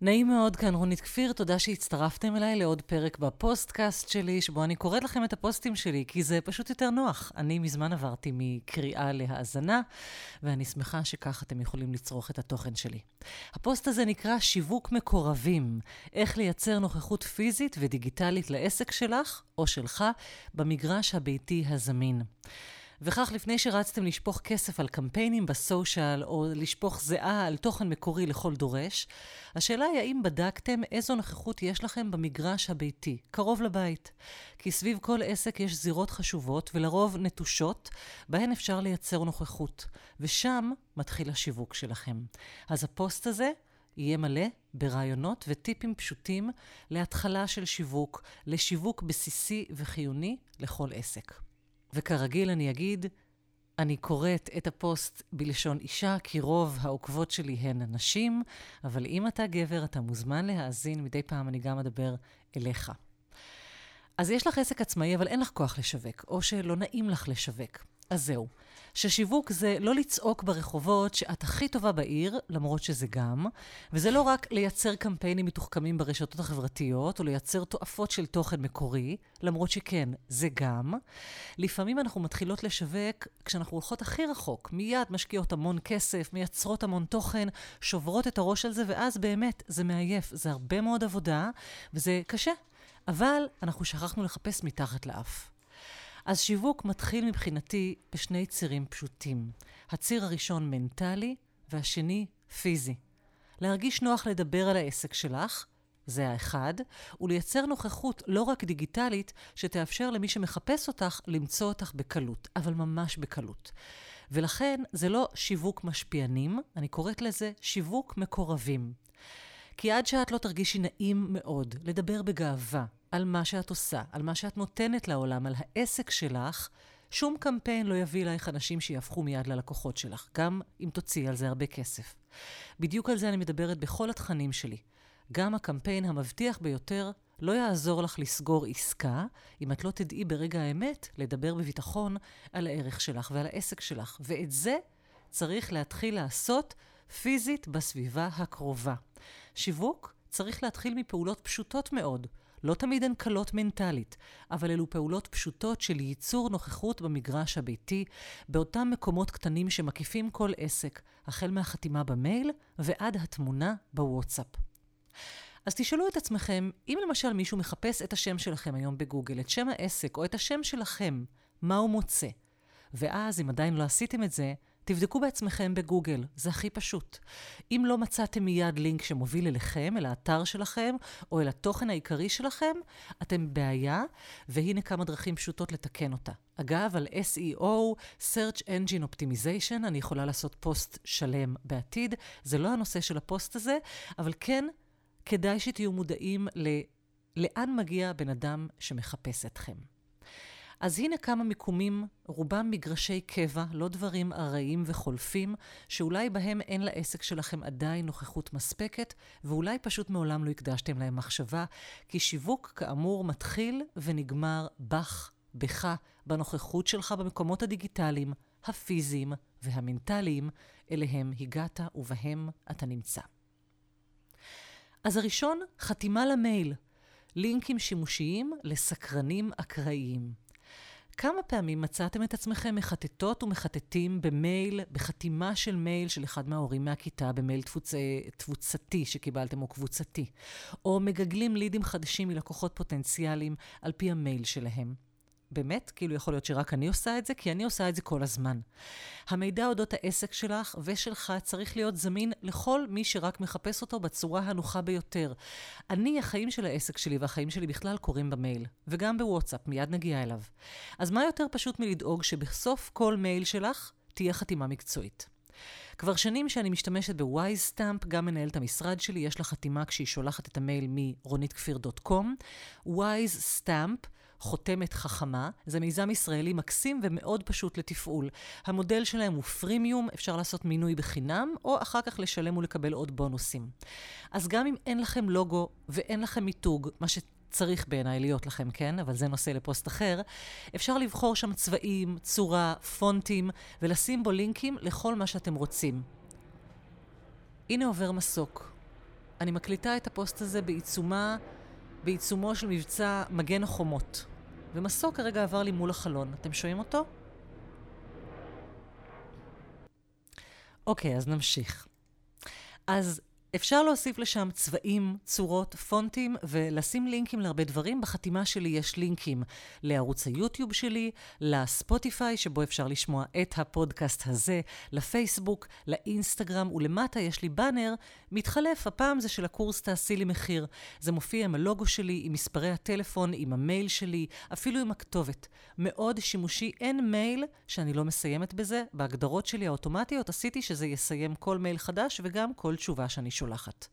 נעים מאוד, כאן רונית כפיר, תודה שהצטרפתם אליי לעוד פרק בפוסטקאסט שלי, שבו אני קוראת לכם את הפוסטים שלי, כי זה פשוט יותר נוח. אני מזמן עברתי מקריאה להאזנה, ואני שמחה שכך אתם יכולים לצרוך את התוכן שלי. הפוסט הזה נקרא שיווק מקורבים, איך לייצר נוכחות פיזית ודיגיטלית לעסק שלך או שלך במגרש הביתי הזמין. וכך לפני שרצתם לשפוך כסף על קמפיינים ב social, או לשפוך זיעה על תוכן מקורי לכל דורש, השאלה היא האם בדקתם איזו נוכחות יש לכם במגרש הביתי, קרוב לבית. כי סביב כל עסק יש זירות חשובות, ולרוב נטושות, בהן אפשר לייצר נוכחות. ושם מתחיל השיווק שלכם. אז הפוסט הזה יהיה מלא ברעיונות וטיפים פשוטים להתחלה של שיווק, לשיווק בסיסי וחיוני לכל עסק. וכרגיל אני אגיד, אני קוראת את הפוסט בלשון אישה, כי רוב העוקבות שלי הן נשים, אבל אם אתה גבר, אתה מוזמן להאזין, מדי פעם אני גם אדבר אליך. אז יש לך עסק עצמאי, אבל אין לך כוח לשווק, או שלא נעים לך לשווק. אז זהו. ששיווק זה לא לצעוק ברחובות שאת הכי טובה בעיר, למרות שזה גם, וזה לא רק לייצר קמפיינים מתוחכמים ברשתות החברתיות, או לייצר תועפות של תוכן מקורי, למרות שכן, זה גם. לפעמים אנחנו מתחילות לשווק כשאנחנו הולכות הכי רחוק, מיד משקיעות המון כסף, מייצרות המון תוכן, שוברות את הראש על זה, ואז באמת, זה מעייף, זה הרבה מאוד עבודה, וזה קשה. אבל אנחנו שכחנו לחפש מתחת לאף. אז שיווק מתחיל מבחינתי בשני צירים פשוטים. הציר הראשון מנטלי, והשני פיזי. להרגיש נוח לדבר על העסק שלך, זה האחד, ולייצר נוכחות לא רק דיגיטלית, שתאפשר למי שמחפש אותך למצוא אותך בקלות, אבל ממש בקלות. ולכן זה לא שיווק משפיענים, אני קוראת לזה שיווק מקורבים. כי עד שאת לא תרגישי נעים מאוד לדבר בגאווה על מה שאת עושה, על מה שאת נותנת לעולם, על העסק שלך, שום קמפיין לא יביא אלייך אנשים שיהפכו מיד ללקוחות שלך, גם אם תוציאי על זה הרבה כסף. בדיוק על זה אני מדברת בכל התכנים שלי. גם הקמפיין המבטיח ביותר לא יעזור לך לסגור עסקה, אם את לא תדעי ברגע האמת לדבר בביטחון על הערך שלך ועל העסק שלך. ואת זה צריך להתחיל לעשות פיזית בסביבה הקרובה. שיווק צריך להתחיל מפעולות פשוטות מאוד. לא תמיד הן קלות מנטלית, אבל אלו פעולות פשוטות של ייצור נוכחות במגרש הביתי, באותם מקומות קטנים שמקיפים כל עסק, החל מהחתימה במייל ועד התמונה בוואטסאפ. אז תשאלו את עצמכם, אם למשל מישהו מחפש את השם שלכם היום בגוגל, את שם העסק או את השם שלכם, מה הוא מוצא? ואז, אם עדיין לא עשיתם את זה, תבדקו בעצמכם בגוגל, זה הכי פשוט. אם לא מצאתם מיד לינק שמוביל אליכם, אל האתר שלכם, או אל התוכן העיקרי שלכם, אתם בעיה, והנה כמה דרכים פשוטות לתקן אותה. אגב, על SEO, Search Engine Optimization, אני יכולה לעשות פוסט שלם בעתיד. זה לא הנושא של הפוסט הזה, אבל כן, כדאי שתהיו מודעים ל... לאן מגיע בן אדם שמחפש אתכם. אז הנה כמה מיקומים, רובם מגרשי קבע, לא דברים ארעיים וחולפים, שאולי בהם אין לעסק שלכם עדיין נוכחות מספקת, ואולי פשוט מעולם לא הקדשתם להם מחשבה, כי שיווק, כאמור, מתחיל ונגמר בך, בך, בנוכחות שלך במקומות הדיגיטליים, הפיזיים והמנטליים, אליהם הגעת ובהם אתה נמצא. אז הראשון, חתימה למייל. לינקים שימושיים לסקרנים אקראיים. כמה פעמים מצאתם את עצמכם מחטטות ומחטטים במייל, בחתימה של מייל של אחד מההורים מהכיתה, במייל תפוצ... תפוצתי שקיבלתם או קבוצתי, או מגגלים לידים חדשים מלקוחות פוטנציאליים על פי המייל שלהם? באמת, כאילו יכול להיות שרק אני עושה את זה, כי אני עושה את זה כל הזמן. המידע אודות העסק שלך ושלך צריך להיות זמין לכל מי שרק מחפש אותו בצורה הנוחה ביותר. אני, החיים של העסק שלי והחיים שלי בכלל קורים במייל, וגם בוואטסאפ, מיד נגיע אליו. אז מה יותר פשוט מלדאוג שבסוף כל מייל שלך תהיה חתימה מקצועית? כבר שנים שאני משתמשת ב WiseStamp, גם מנהלת המשרד שלי, יש לה חתימה כשהיא שולחת את המייל מ ronitkfir.com. WiseStamp חותמת חכמה. זה מיזם ישראלי מקסים ומאוד פשוט לתפעול. המודל שלהם הוא freemium, אפשר לעשות מינוי בחינם, או אחר כך לשלם ולקבל עוד בונוסים. אז גם אם אין לכם לוגו ואין לכם מיתוג, מה ש... צריך בעיניי להיות לכם, כן? אבל זה נושא לפוסט אחר. אפשר לבחור שם צבעים, צורה, פונטים, ולשים בו לינקים לכל מה שאתם רוצים. הנה עובר מסוק. אני מקליטה את הפוסט הזה בעיצומה, בעיצומו של מבצע מגן החומות. ומסוק כרגע עבר לי מול החלון. אתם שומעים אותו? אוקיי, אז נמשיך. אז אפשר להוסיף לשם צבעים, צורות, פונטים ולשים לינקים להרבה דברים. בחתימה שלי יש לינקים לערוץ היוטיוב שלי, לספוטיפיי, שבו אפשר לשמוע את הפודקאסט הזה, לפייסבוק, לאינסטגרם, ולמטה יש לי באנר מתחלף. הפעם זה של הקורס תעשי לי מחיר. זה מופיע עם הלוגו שלי, עם מספרי הטלפון, עם המייל שלי, אפילו עם הכתובת. מאוד שימושי. אין מייל שאני לא מסיימת בזה. בהגדרות שלי האוטומטיות עשיתי שזה יסיים כל מייל חדש וגם כל תשובה שאני שולחת.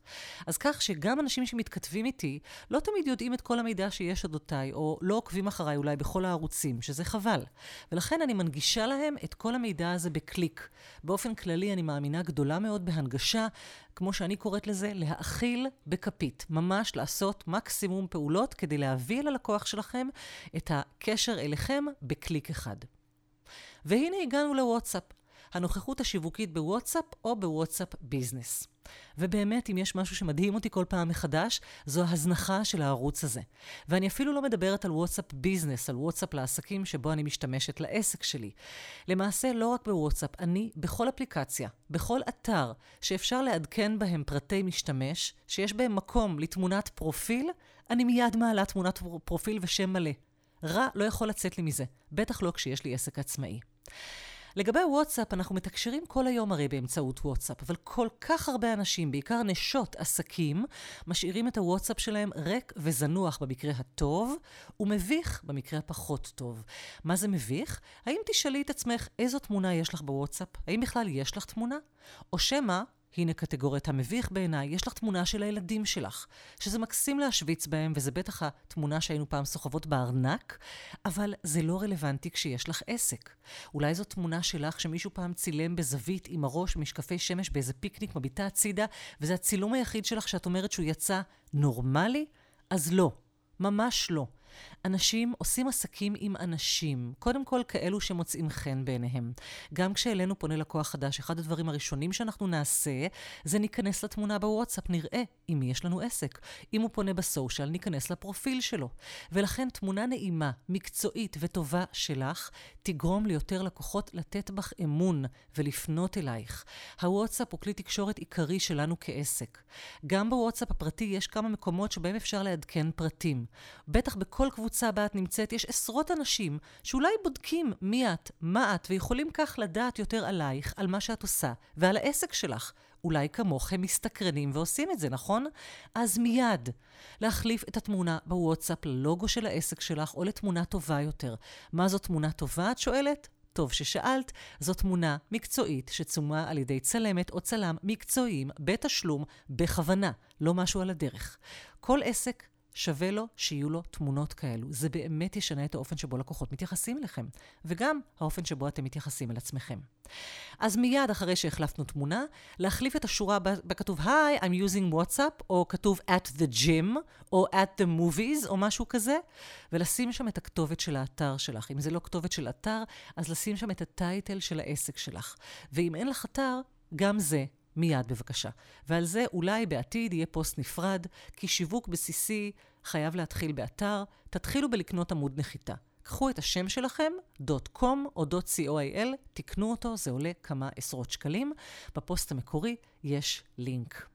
אז כך שגם אנשים שמתכתבים איתי לא תמיד יודעים את כל המידע שיש אודותיי, או לא עוקבים אחריי אולי בכל הערוצים, שזה חבל. ולכן אני מנגישה להם את כל המידע הזה בקליק. באופן כללי אני מאמינה גדולה מאוד בהנגשה, כמו שאני קוראת לזה, להאכיל בכפית. ממש לעשות מקסימום פעולות כדי להביא אל הלקוח שלכם את הקשר אליכם בקליק אחד. והנה הגענו לוואטסאפ. הנוכחות השיווקית בוואטסאפ או ב WhatsApp Business. ובאמת, אם יש משהו שמדהים אותי כל פעם מחדש, זו ההזנחה של הערוץ הזה. ואני אפילו לא מדברת על WhatsApp Business, על וואטסאפ לעסקים שבו אני משתמשת לעסק שלי. למעשה, לא רק בוואטסאפ, אני בכל אפליקציה, בכל אתר שאפשר לעדכן בהם פרטי משתמש, שיש בהם מקום לתמונת פרופיל, אני מיד מעלה תמונת פרופיל ושם מלא. רע לא יכול לצאת לי מזה, בטח לא כשיש לי עסק עצמאי. לגבי וואטסאפ, אנחנו מתקשרים כל היום הרי באמצעות וואטסאפ, אבל כל כך הרבה אנשים, בעיקר נשות עסקים, משאירים את הוואטסאפ שלהם ריק וזנוח במקרה הטוב, ומביך במקרה הפחות טוב. מה זה מביך? האם תשאלי את עצמך איזו תמונה יש לך בוואטסאפ? האם בכלל יש לך תמונה? או שמא הנה קטגוריית המביך בעיניי, יש לך תמונה של הילדים שלך, שזה מקסים להשוויץ בהם, וזה בטח התמונה שהיינו פעם סוחבות בארנק, אבל זה לא רלוונטי כשיש לך עסק. אולי זו תמונה שלך שמישהו פעם צילם בזווית עם הראש משקפי שמש באיזה פיקניק מביטה הצידה, וזה הצילום היחיד שלך שאת אומרת שהוא יצא נורמלי? אז לא, ממש לא. אנשים עושים עסקים עם אנשים, קודם כל כאלו שמוצאים חן בעיניהם. גם כשאלינו פונה לקוח חדש, אחד הדברים הראשונים שאנחנו נעשה, זה ניכנס לתמונה בוואטסאפ, נראה עם מי יש לנו עסק. אם הוא פונה בסושיאל, ניכנס לפרופיל שלו. ולכן תמונה נעימה, מקצועית וטובה שלך, תגרום ליותר לקוחות לתת בך אמון ולפנות אלייך. הוואטסאפ הוא כלי תקשורת עיקרי שלנו כעסק. גם בוואטסאפ הפרטי יש כמה מקומות שבהם אפשר לעדכן פרטים. בטח בכל קבוצה בה את נמצאת יש עשרות אנשים שאולי בודקים מי את, מה את, ויכולים כך לדעת יותר עלייך, על מה שאת עושה ועל העסק שלך. אולי כמוך הם מסתקרנים ועושים את זה, נכון? אז מיד, להחליף את התמונה בוואטסאפ ללוגו של העסק שלך או לתמונה טובה יותר. מה זו תמונה טובה, את שואלת? טוב ששאלת, זו תמונה מקצועית שצומה על ידי צלמת או צלם מקצועיים בתשלום, בכוונה, לא משהו על הדרך. כל עסק שווה לו שיהיו לו תמונות כאלו. זה באמת ישנה את האופן שבו לקוחות מתייחסים אליכם, וגם האופן שבו אתם מתייחסים אל עצמכם. אז מיד אחרי שהחלפנו תמונה, להחליף את השורה בכתוב היי, I'm using WhatsApp, או כתוב at the gym, או at the movies, או משהו כזה, ולשים שם את הכתובת של האתר שלך. אם זה לא כתובת של אתר, אז לשים שם את הטייטל של העסק שלך. ואם אין לך אתר, גם זה מיד בבקשה. ועל זה אולי בעתיד יהיה פוסט נפרד, כי שיווק בסיסי חייב להתחיל באתר, תתחילו בלקנות עמוד נחיתה. קחו את השם שלכם, .com או .coil, תקנו אותו, זה עולה כמה עשרות שקלים. בפוסט המקורי יש לינק.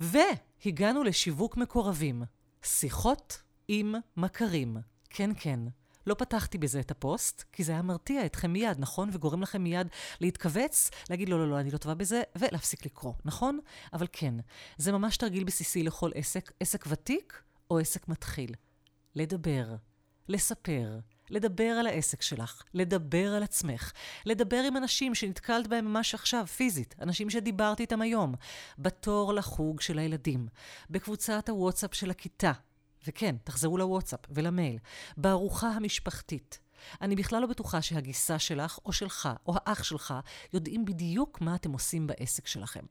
והגענו לשיווק מקורבים, שיחות עם מכרים. כן, כן, לא פתחתי בזה את הפוסט, כי זה היה מרתיע אתכם מיד, נכון? וגורם לכם מיד להתכווץ, להגיד לא, לא, לא, אני לא טובה בזה, ולהפסיק לקרוא, נכון? אבל כן, זה ממש תרגיל בסיסי לכל עסק, עסק ותיק או עסק מתחיל. לדבר, לספר, לדבר על העסק שלך, לדבר על עצמך, לדבר עם אנשים שנתקלת בהם ממש עכשיו, פיזית, אנשים שדיברתי איתם היום, בתור לחוג של הילדים, בקבוצת הוואטסאפ של הכיתה, וכן, תחזרו לוואטסאפ ולמייל. בארוחה המשפחתית. אני בכלל לא בטוחה שהגיסה שלך או שלך או האח שלך יודעים בדיוק מה אתם עושים בעסק שלכם.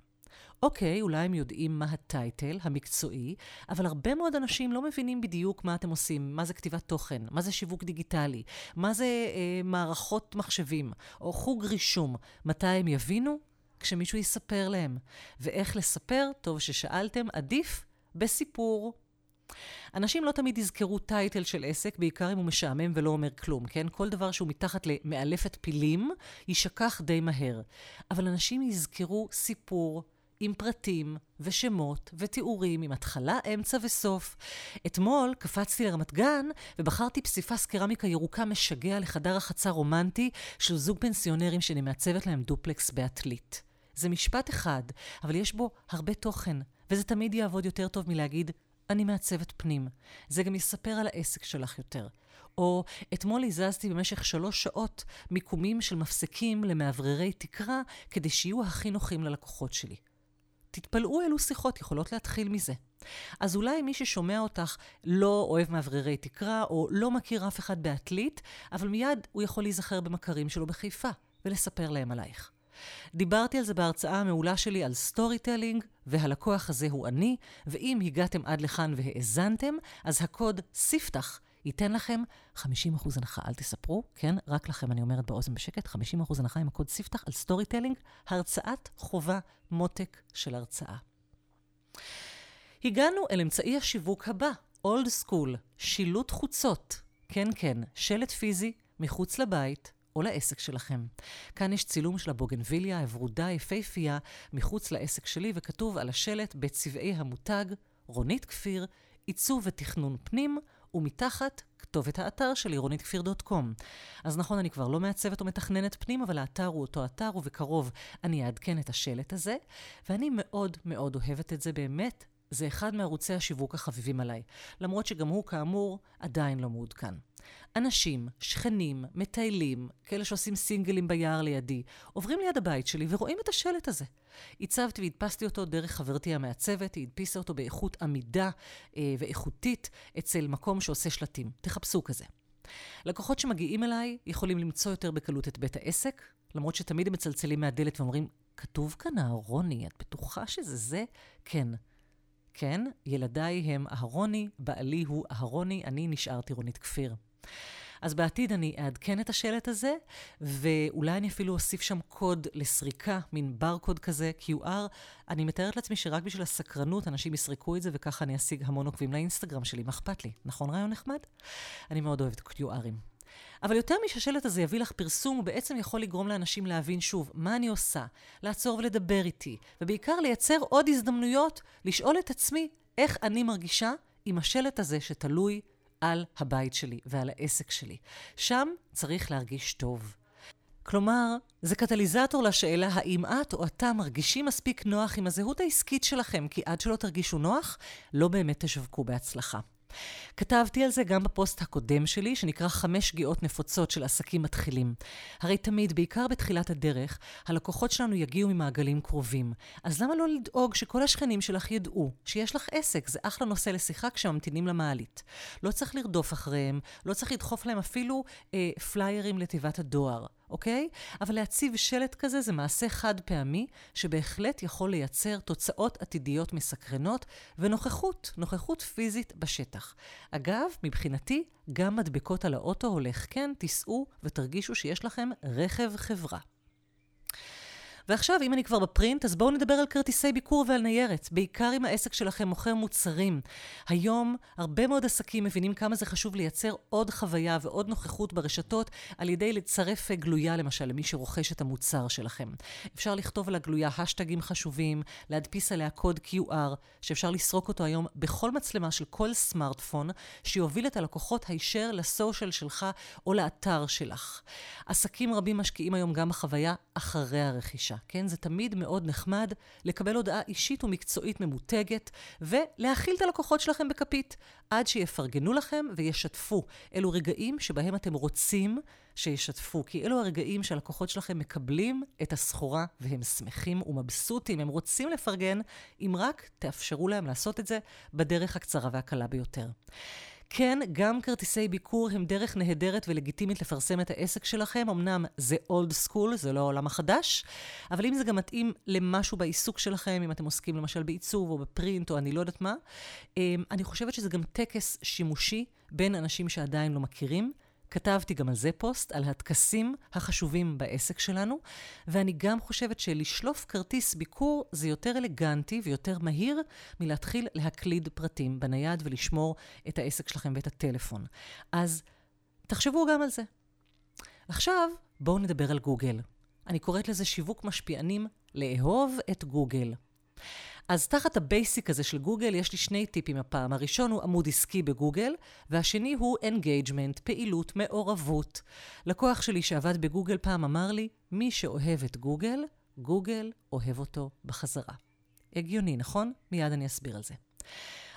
אוקיי, אולי הם יודעים מה הטייטל המקצועי, אבל הרבה מאוד אנשים לא מבינים בדיוק מה אתם עושים, מה זה כתיבת תוכן, מה זה שיווק דיגיטלי, מה זה אה, מערכות מחשבים, או חוג רישום. מתי הם יבינו? כשמישהו יספר להם. ואיך לספר? טוב ששאלתם, עדיף בסיפור. אנשים לא תמיד יזכרו טייטל של עסק, בעיקר אם הוא משעמם ולא אומר כלום, כן? כל דבר שהוא מתחת למאלפת פילים, יישכח די מהר. אבל אנשים יזכרו סיפור, עם פרטים ושמות ותיאורים עם התחלה, אמצע וסוף. אתמול קפצתי לרמת גן ובחרתי פסיפס קרמיקה ירוקה משגע לחדר החצה רומנטי של זוג פנסיונרים שאני מעצבת להם דופלקס בעתלית. זה משפט אחד, אבל יש בו הרבה תוכן, וזה תמיד יעבוד יותר טוב מלהגיד, אני מעצבת פנים. זה גם יספר על העסק שלך יותר. או אתמול הזזתי במשך שלוש שעות מיקומים של מפסקים למאווררי תקרה כדי שיהיו הכי נוחים ללקוחות שלי. תתפלאו אילו שיחות יכולות להתחיל מזה. אז אולי מי ששומע אותך לא אוהב מאווררי תקרה, או לא מכיר אף אחד בעתלית, אבל מיד הוא יכול להיזכר במכרים שלו בחיפה, ולספר להם עלייך. דיברתי על זה בהרצאה המעולה שלי על storytelling, והלקוח הזה הוא אני, ואם הגעתם עד לכאן והאזנתם, אז הקוד ספתח ייתן לכם 50% הנחה. אל תספרו, כן? רק לכם, אני אומרת באוזן בשקט, 50% הנחה עם הקוד ספתח על storytelling, הרצאת חובה מותק של הרצאה. הגענו אל אמצעי השיווק הבא, אולד סקול, שילוט חוצות. כן, כן, שלט פיזי מחוץ לבית, או לעסק שלכם. כאן יש צילום של הבוגנביליה הוורודה היפהפייה מחוץ לעסק שלי, וכתוב על השלט בצבעי המותג, רונית כפיר, עיצוב ותכנון פנים, ומתחת כתובת האתר של עירונית כפיר.קום. אז נכון, אני כבר לא מעצבת או מתכננת פנים, אבל האתר הוא אותו אתר, ובקרוב אני אעדכן את השלט הזה, ואני מאוד מאוד אוהבת את זה באמת. זה אחד מערוצי השיווק החביבים עליי, למרות שגם הוא, כאמור, עדיין לא מעודכן. אנשים, שכנים, מטיילים, כאלה שעושים סינגלים ביער לידי, עוברים ליד הבית שלי ורואים את השלט הזה. הצבתי והדפסתי אותו דרך חברתי המעצבת, היא הדפיסה אותו באיכות עמידה אה, ואיכותית אצל מקום שעושה שלטים. תחפשו כזה. לקוחות שמגיעים אליי יכולים למצוא יותר בקלות את בית העסק, למרות שתמיד הם מצלצלים מהדלת ואומרים, כתוב כאן אהרוני, את בטוחה שזה זה? כן. כן, ילדיי הם אהרוני, בעלי הוא אהרוני, אני נשארתי רונית כפיר. אז בעתיד אני אעדכן את השלט הזה, ואולי אני אפילו אוסיף שם קוד לסריקה, מין ברקוד כזה, QR. אני מתארת לעצמי שרק בשביל הסקרנות אנשים יסרקו את זה, וככה אני אשיג המון עוקבים לאינסטגרם שלי, מה אכפת לי? נכון רעיון נחמד? אני מאוד אוהבת QRים. אבל יותר משהשלט הזה יביא לך פרסום, הוא בעצם יכול לגרום לאנשים להבין שוב מה אני עושה, לעצור ולדבר איתי, ובעיקר לייצר עוד הזדמנויות לשאול את עצמי איך אני מרגישה עם השלט הזה שתלוי על הבית שלי ועל העסק שלי. שם צריך להרגיש טוב. כלומר, זה קטליזטור לשאלה האם את או אתה מרגישים מספיק נוח עם הזהות העסקית שלכם, כי עד שלא תרגישו נוח, לא באמת תשווקו בהצלחה. כתבתי על זה גם בפוסט הקודם שלי, שנקרא חמש שגיאות נפוצות של עסקים מתחילים. הרי תמיד, בעיקר בתחילת הדרך, הלקוחות שלנו יגיעו ממעגלים קרובים. אז למה לא לדאוג שכל השכנים שלך ידעו שיש לך עסק? זה אחלה נושא לשיחה כשממתינים למעלית. לא צריך לרדוף אחריהם, לא צריך לדחוף להם אפילו אה, פליירים לתיבת הדואר. אוקיי? אבל להציב שלט כזה זה מעשה חד פעמי, שבהחלט יכול לייצר תוצאות עתידיות מסקרנות ונוכחות, נוכחות פיזית בשטח. אגב, מבחינתי, גם מדבקות על האוטו הולך כן, תיסעו ותרגישו שיש לכם רכב חברה. ועכשיו, אם אני כבר בפרינט, אז בואו נדבר על כרטיסי ביקור ועל ניירת, בעיקר אם העסק שלכם מוכר מוצרים. היום, הרבה מאוד עסקים מבינים כמה זה חשוב לייצר עוד חוויה ועוד נוכחות ברשתות על ידי לצרף גלויה, למשל, למי שרוכש את המוצר שלכם. אפשר לכתוב על הגלויה השטגים חשובים, להדפיס עליה קוד QR, שאפשר לסרוק אותו היום בכל מצלמה של כל סמארטפון, שיוביל את הלקוחות הישר לסושיאל שלך או לאתר שלך. עסקים רבים משקיעים היום גם בחוויה אחרי הרכישה. כן? זה תמיד מאוד נחמד לקבל הודעה אישית ומקצועית ממותגת, ולהכיל את הלקוחות שלכם בכפית, עד שיפרגנו לכם וישתפו. אלו רגעים שבהם אתם רוצים שישתפו, כי אלו הרגעים שהלקוחות שלכם מקבלים את הסחורה והם שמחים ומבסוטים, הם רוצים לפרגן, אם רק תאפשרו להם לעשות את זה בדרך הקצרה והקלה ביותר. כן, גם כרטיסי ביקור הם דרך נהדרת ולגיטימית לפרסם את העסק שלכם. אמנם זה אולד סקול, זה לא העולם החדש, אבל אם זה גם מתאים למשהו בעיסוק שלכם, אם אתם עוסקים למשל בעיצוב או בפרינט או אני לא יודעת מה, אמ, אני חושבת שזה גם טקס שימושי בין אנשים שעדיין לא מכירים. כתבתי גם על זה פוסט, על הטקסים החשובים בעסק שלנו, ואני גם חושבת שלשלוף כרטיס ביקור זה יותר אלגנטי ויותר מהיר מלהתחיל להקליד פרטים בנייד ולשמור את העסק שלכם ואת הטלפון. אז תחשבו גם על זה. עכשיו, בואו נדבר על גוגל. אני קוראת לזה שיווק משפיענים לאהוב את גוגל. אז תחת ה basic הזה של גוגל יש לי שני טיפים הפעם. הראשון הוא עמוד עסקי בגוגל, והשני הוא engagement, פעילות, מעורבות. לקוח שלי שעבד בגוגל פעם אמר לי, מי שאוהב את גוגל, גוגל אוהב אותו בחזרה. הגיוני, נכון? מיד אני אסביר על זה.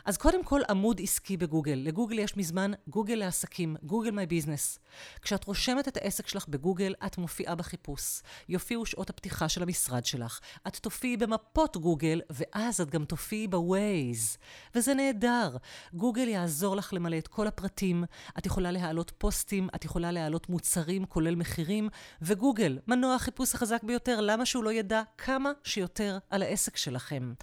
אז קודם כל עמוד עסקי בגוגל. לגוגל יש מזמן גוגל לעסקים, Google My Business. כשאת רושמת את העסק שלך בגוגל, את מופיעה בחיפוש. יופיעו שעות הפתיחה של המשרד שלך. את תופיעי במפות גוגל, ואז את גם תופיעי בווייז. וזה נהדר. גוגל יעזור לך למלא את כל הפרטים. את יכולה להעלות פוסטים, את יכולה להעלות מוצרים, כולל מחירים, וגוגל, מנוע החיפוש החזק ביותר, למה שהוא לא ידע כמה שיותר על העסק שלכם?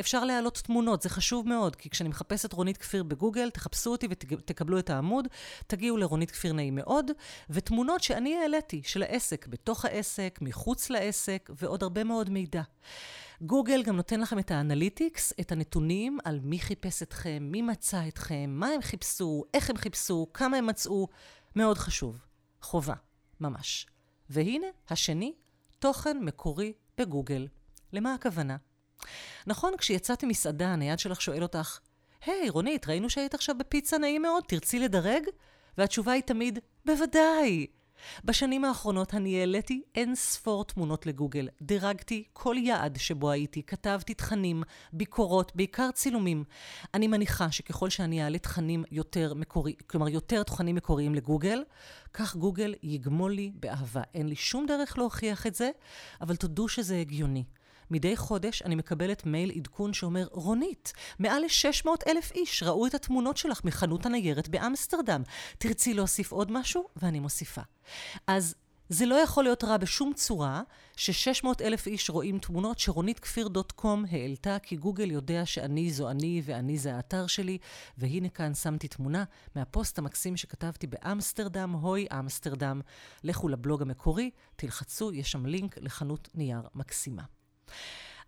אפשר להעלות תמונות, זה חשוב מאוד, כי כשאני מחפשת רונית כפיר בגוגל, תחפשו אותי ותקבלו את העמוד, תגיעו לרונית כפיר נעים מאוד, ותמונות שאני העליתי של העסק, בתוך העסק, מחוץ לעסק, ועוד הרבה מאוד מידע. גוגל גם נותן לכם את האנליטיקס, את הנתונים על מי חיפש אתכם, מי מצא אתכם, מה הם חיפשו, איך הם חיפשו, כמה הם מצאו. מאוד חשוב. חובה, ממש. והנה, השני, תוכן מקורי בגוגל. למה הכוונה? נכון, כשיצאתי מסעדה, הנייד שלך שואל אותך, היי, hey, רונית, ראינו שהיית עכשיו בפיצה נעים מאוד, תרצי לדרג? והתשובה היא תמיד, בוודאי. בשנים האחרונות אני העליתי אין ספור תמונות לגוגל, דירגתי כל יעד שבו הייתי, כתבתי תכנים, ביקורות, בעיקר צילומים. אני מניחה שככל שאני אעלה תכנים יותר מקוריים, כלומר יותר תכנים מקוריים לגוגל, כך גוגל יגמול לי באהבה. אין לי שום דרך להוכיח את זה, אבל תודו שזה הגיוני. מדי חודש אני מקבלת מייל עדכון שאומר, רונית, מעל ל-600 אלף איש ראו את התמונות שלך מחנות הניירת באמסטרדם. תרצי להוסיף עוד משהו? ואני מוסיפה. אז זה לא יכול להיות רע בשום צורה ש-600 אלף איש רואים תמונות שרונית כפיר דוט קום העלתה, כי גוגל יודע שאני זו אני ואני זה האתר שלי, והנה כאן שמתי תמונה מהפוסט המקסים שכתבתי באמסטרדם, הוי אמסטרדם. לכו לבלוג המקורי, תלחצו, יש שם לינק לחנות נייר מקסימה.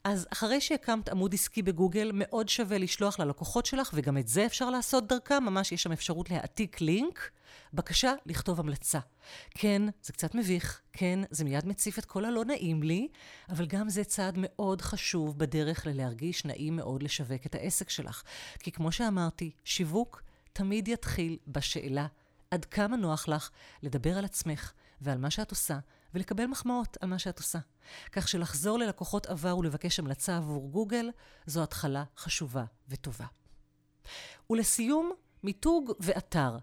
אז אחרי שהקמת עמוד עסקי בגוגל, מאוד שווה לשלוח ללקוחות שלך, וגם את זה אפשר לעשות דרכם, ממש יש שם אפשרות להעתיק לינק. בקשה לכתוב המלצה. כן, זה קצת מביך, כן, זה מיד מציף את כל הלא נעים לי, אבל גם זה צעד מאוד חשוב בדרך ללהרגיש נעים מאוד לשווק את העסק שלך. כי כמו שאמרתי, שיווק תמיד יתחיל בשאלה עד כמה נוח לך לדבר על עצמך ועל מה שאת עושה, ולקבל מחמאות על מה שאת עושה. כך שלחזור ללקוחות עבר ולבקש המלצה עבור גוגל, זו התחלה חשובה וטובה. ולסיום, מיתוג ואתר.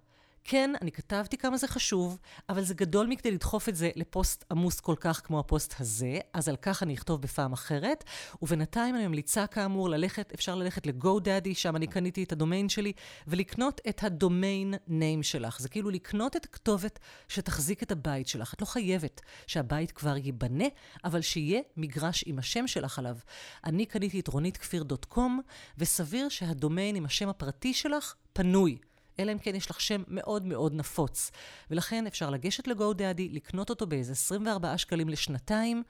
כן, אני כתבתי כמה זה חשוב, אבל זה גדול מכדי לדחוף את זה לפוסט עמוס כל כך כמו הפוסט הזה, אז על כך אני אכתוב בפעם אחרת. ובינתיים אני ממליצה כאמור ללכת, אפשר ללכת ל-GoDaddy, שם אני קניתי את הדומיין שלי, ולקנות את הדומיין name שלך. זה כאילו לקנות את הכתובת שתחזיק את הבית שלך. את לא חייבת שהבית כבר ייבנה, אבל שיהיה מגרש עם השם שלך עליו. אני קניתי את רונית כפיר דוט קום, וסביר שהדומיין עם השם הפרטי שלך פנוי. אלא אם כן יש לך שם מאוד מאוד נפוץ. ולכן אפשר לגשת ל-GoDaddy, לקנות אותו באיזה 24 שקלים לשנתיים,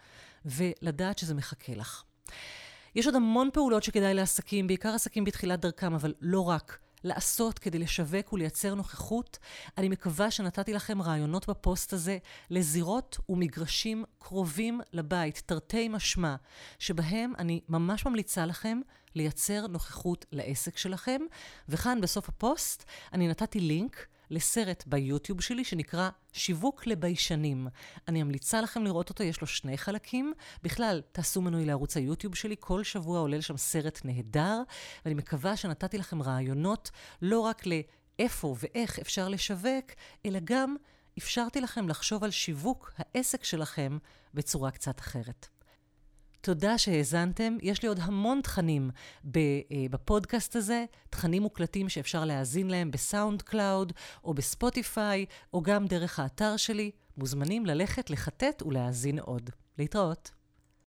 ולדעת שזה מחכה לך. יש עוד המון פעולות שכדאי לעסקים, בעיקר עסקים בתחילת דרכם, אבל לא רק. לעשות כדי לשווק ולייצר נוכחות. אני מקווה שנתתי לכם רעיונות בפוסט הזה לזירות ומגרשים קרובים לבית, תרתי משמע, שבהם אני ממש ממליצה לכם לייצר נוכחות לעסק שלכם. וכאן בסוף הפוסט אני נתתי לינק לסרט ביוטיוב שלי שנקרא שיווק לביישנים. אני ממליצה לכם לראות אותו, יש לו שני חלקים. בכלל, תעשו מנוי לערוץ היוטיוב שלי, כל שבוע עולה לשם סרט נהדר, ואני מקווה שנתתי לכם רעיונות לא רק לאיפה ואיך אפשר לשווק, אלא גם אפשרתי לכם לחשוב על שיווק העסק שלכם בצורה קצת אחרת. תודה שהאזנתם. יש לי עוד המון תכנים אה, בפודקאסט הזה, תכנים מוקלטים שאפשר להאזין להם ב SoundCloud, או בספוטיפיי, או גם דרך האתר שלי. מוזמנים ללכת, לחטט ולהאזין עוד. להתראות.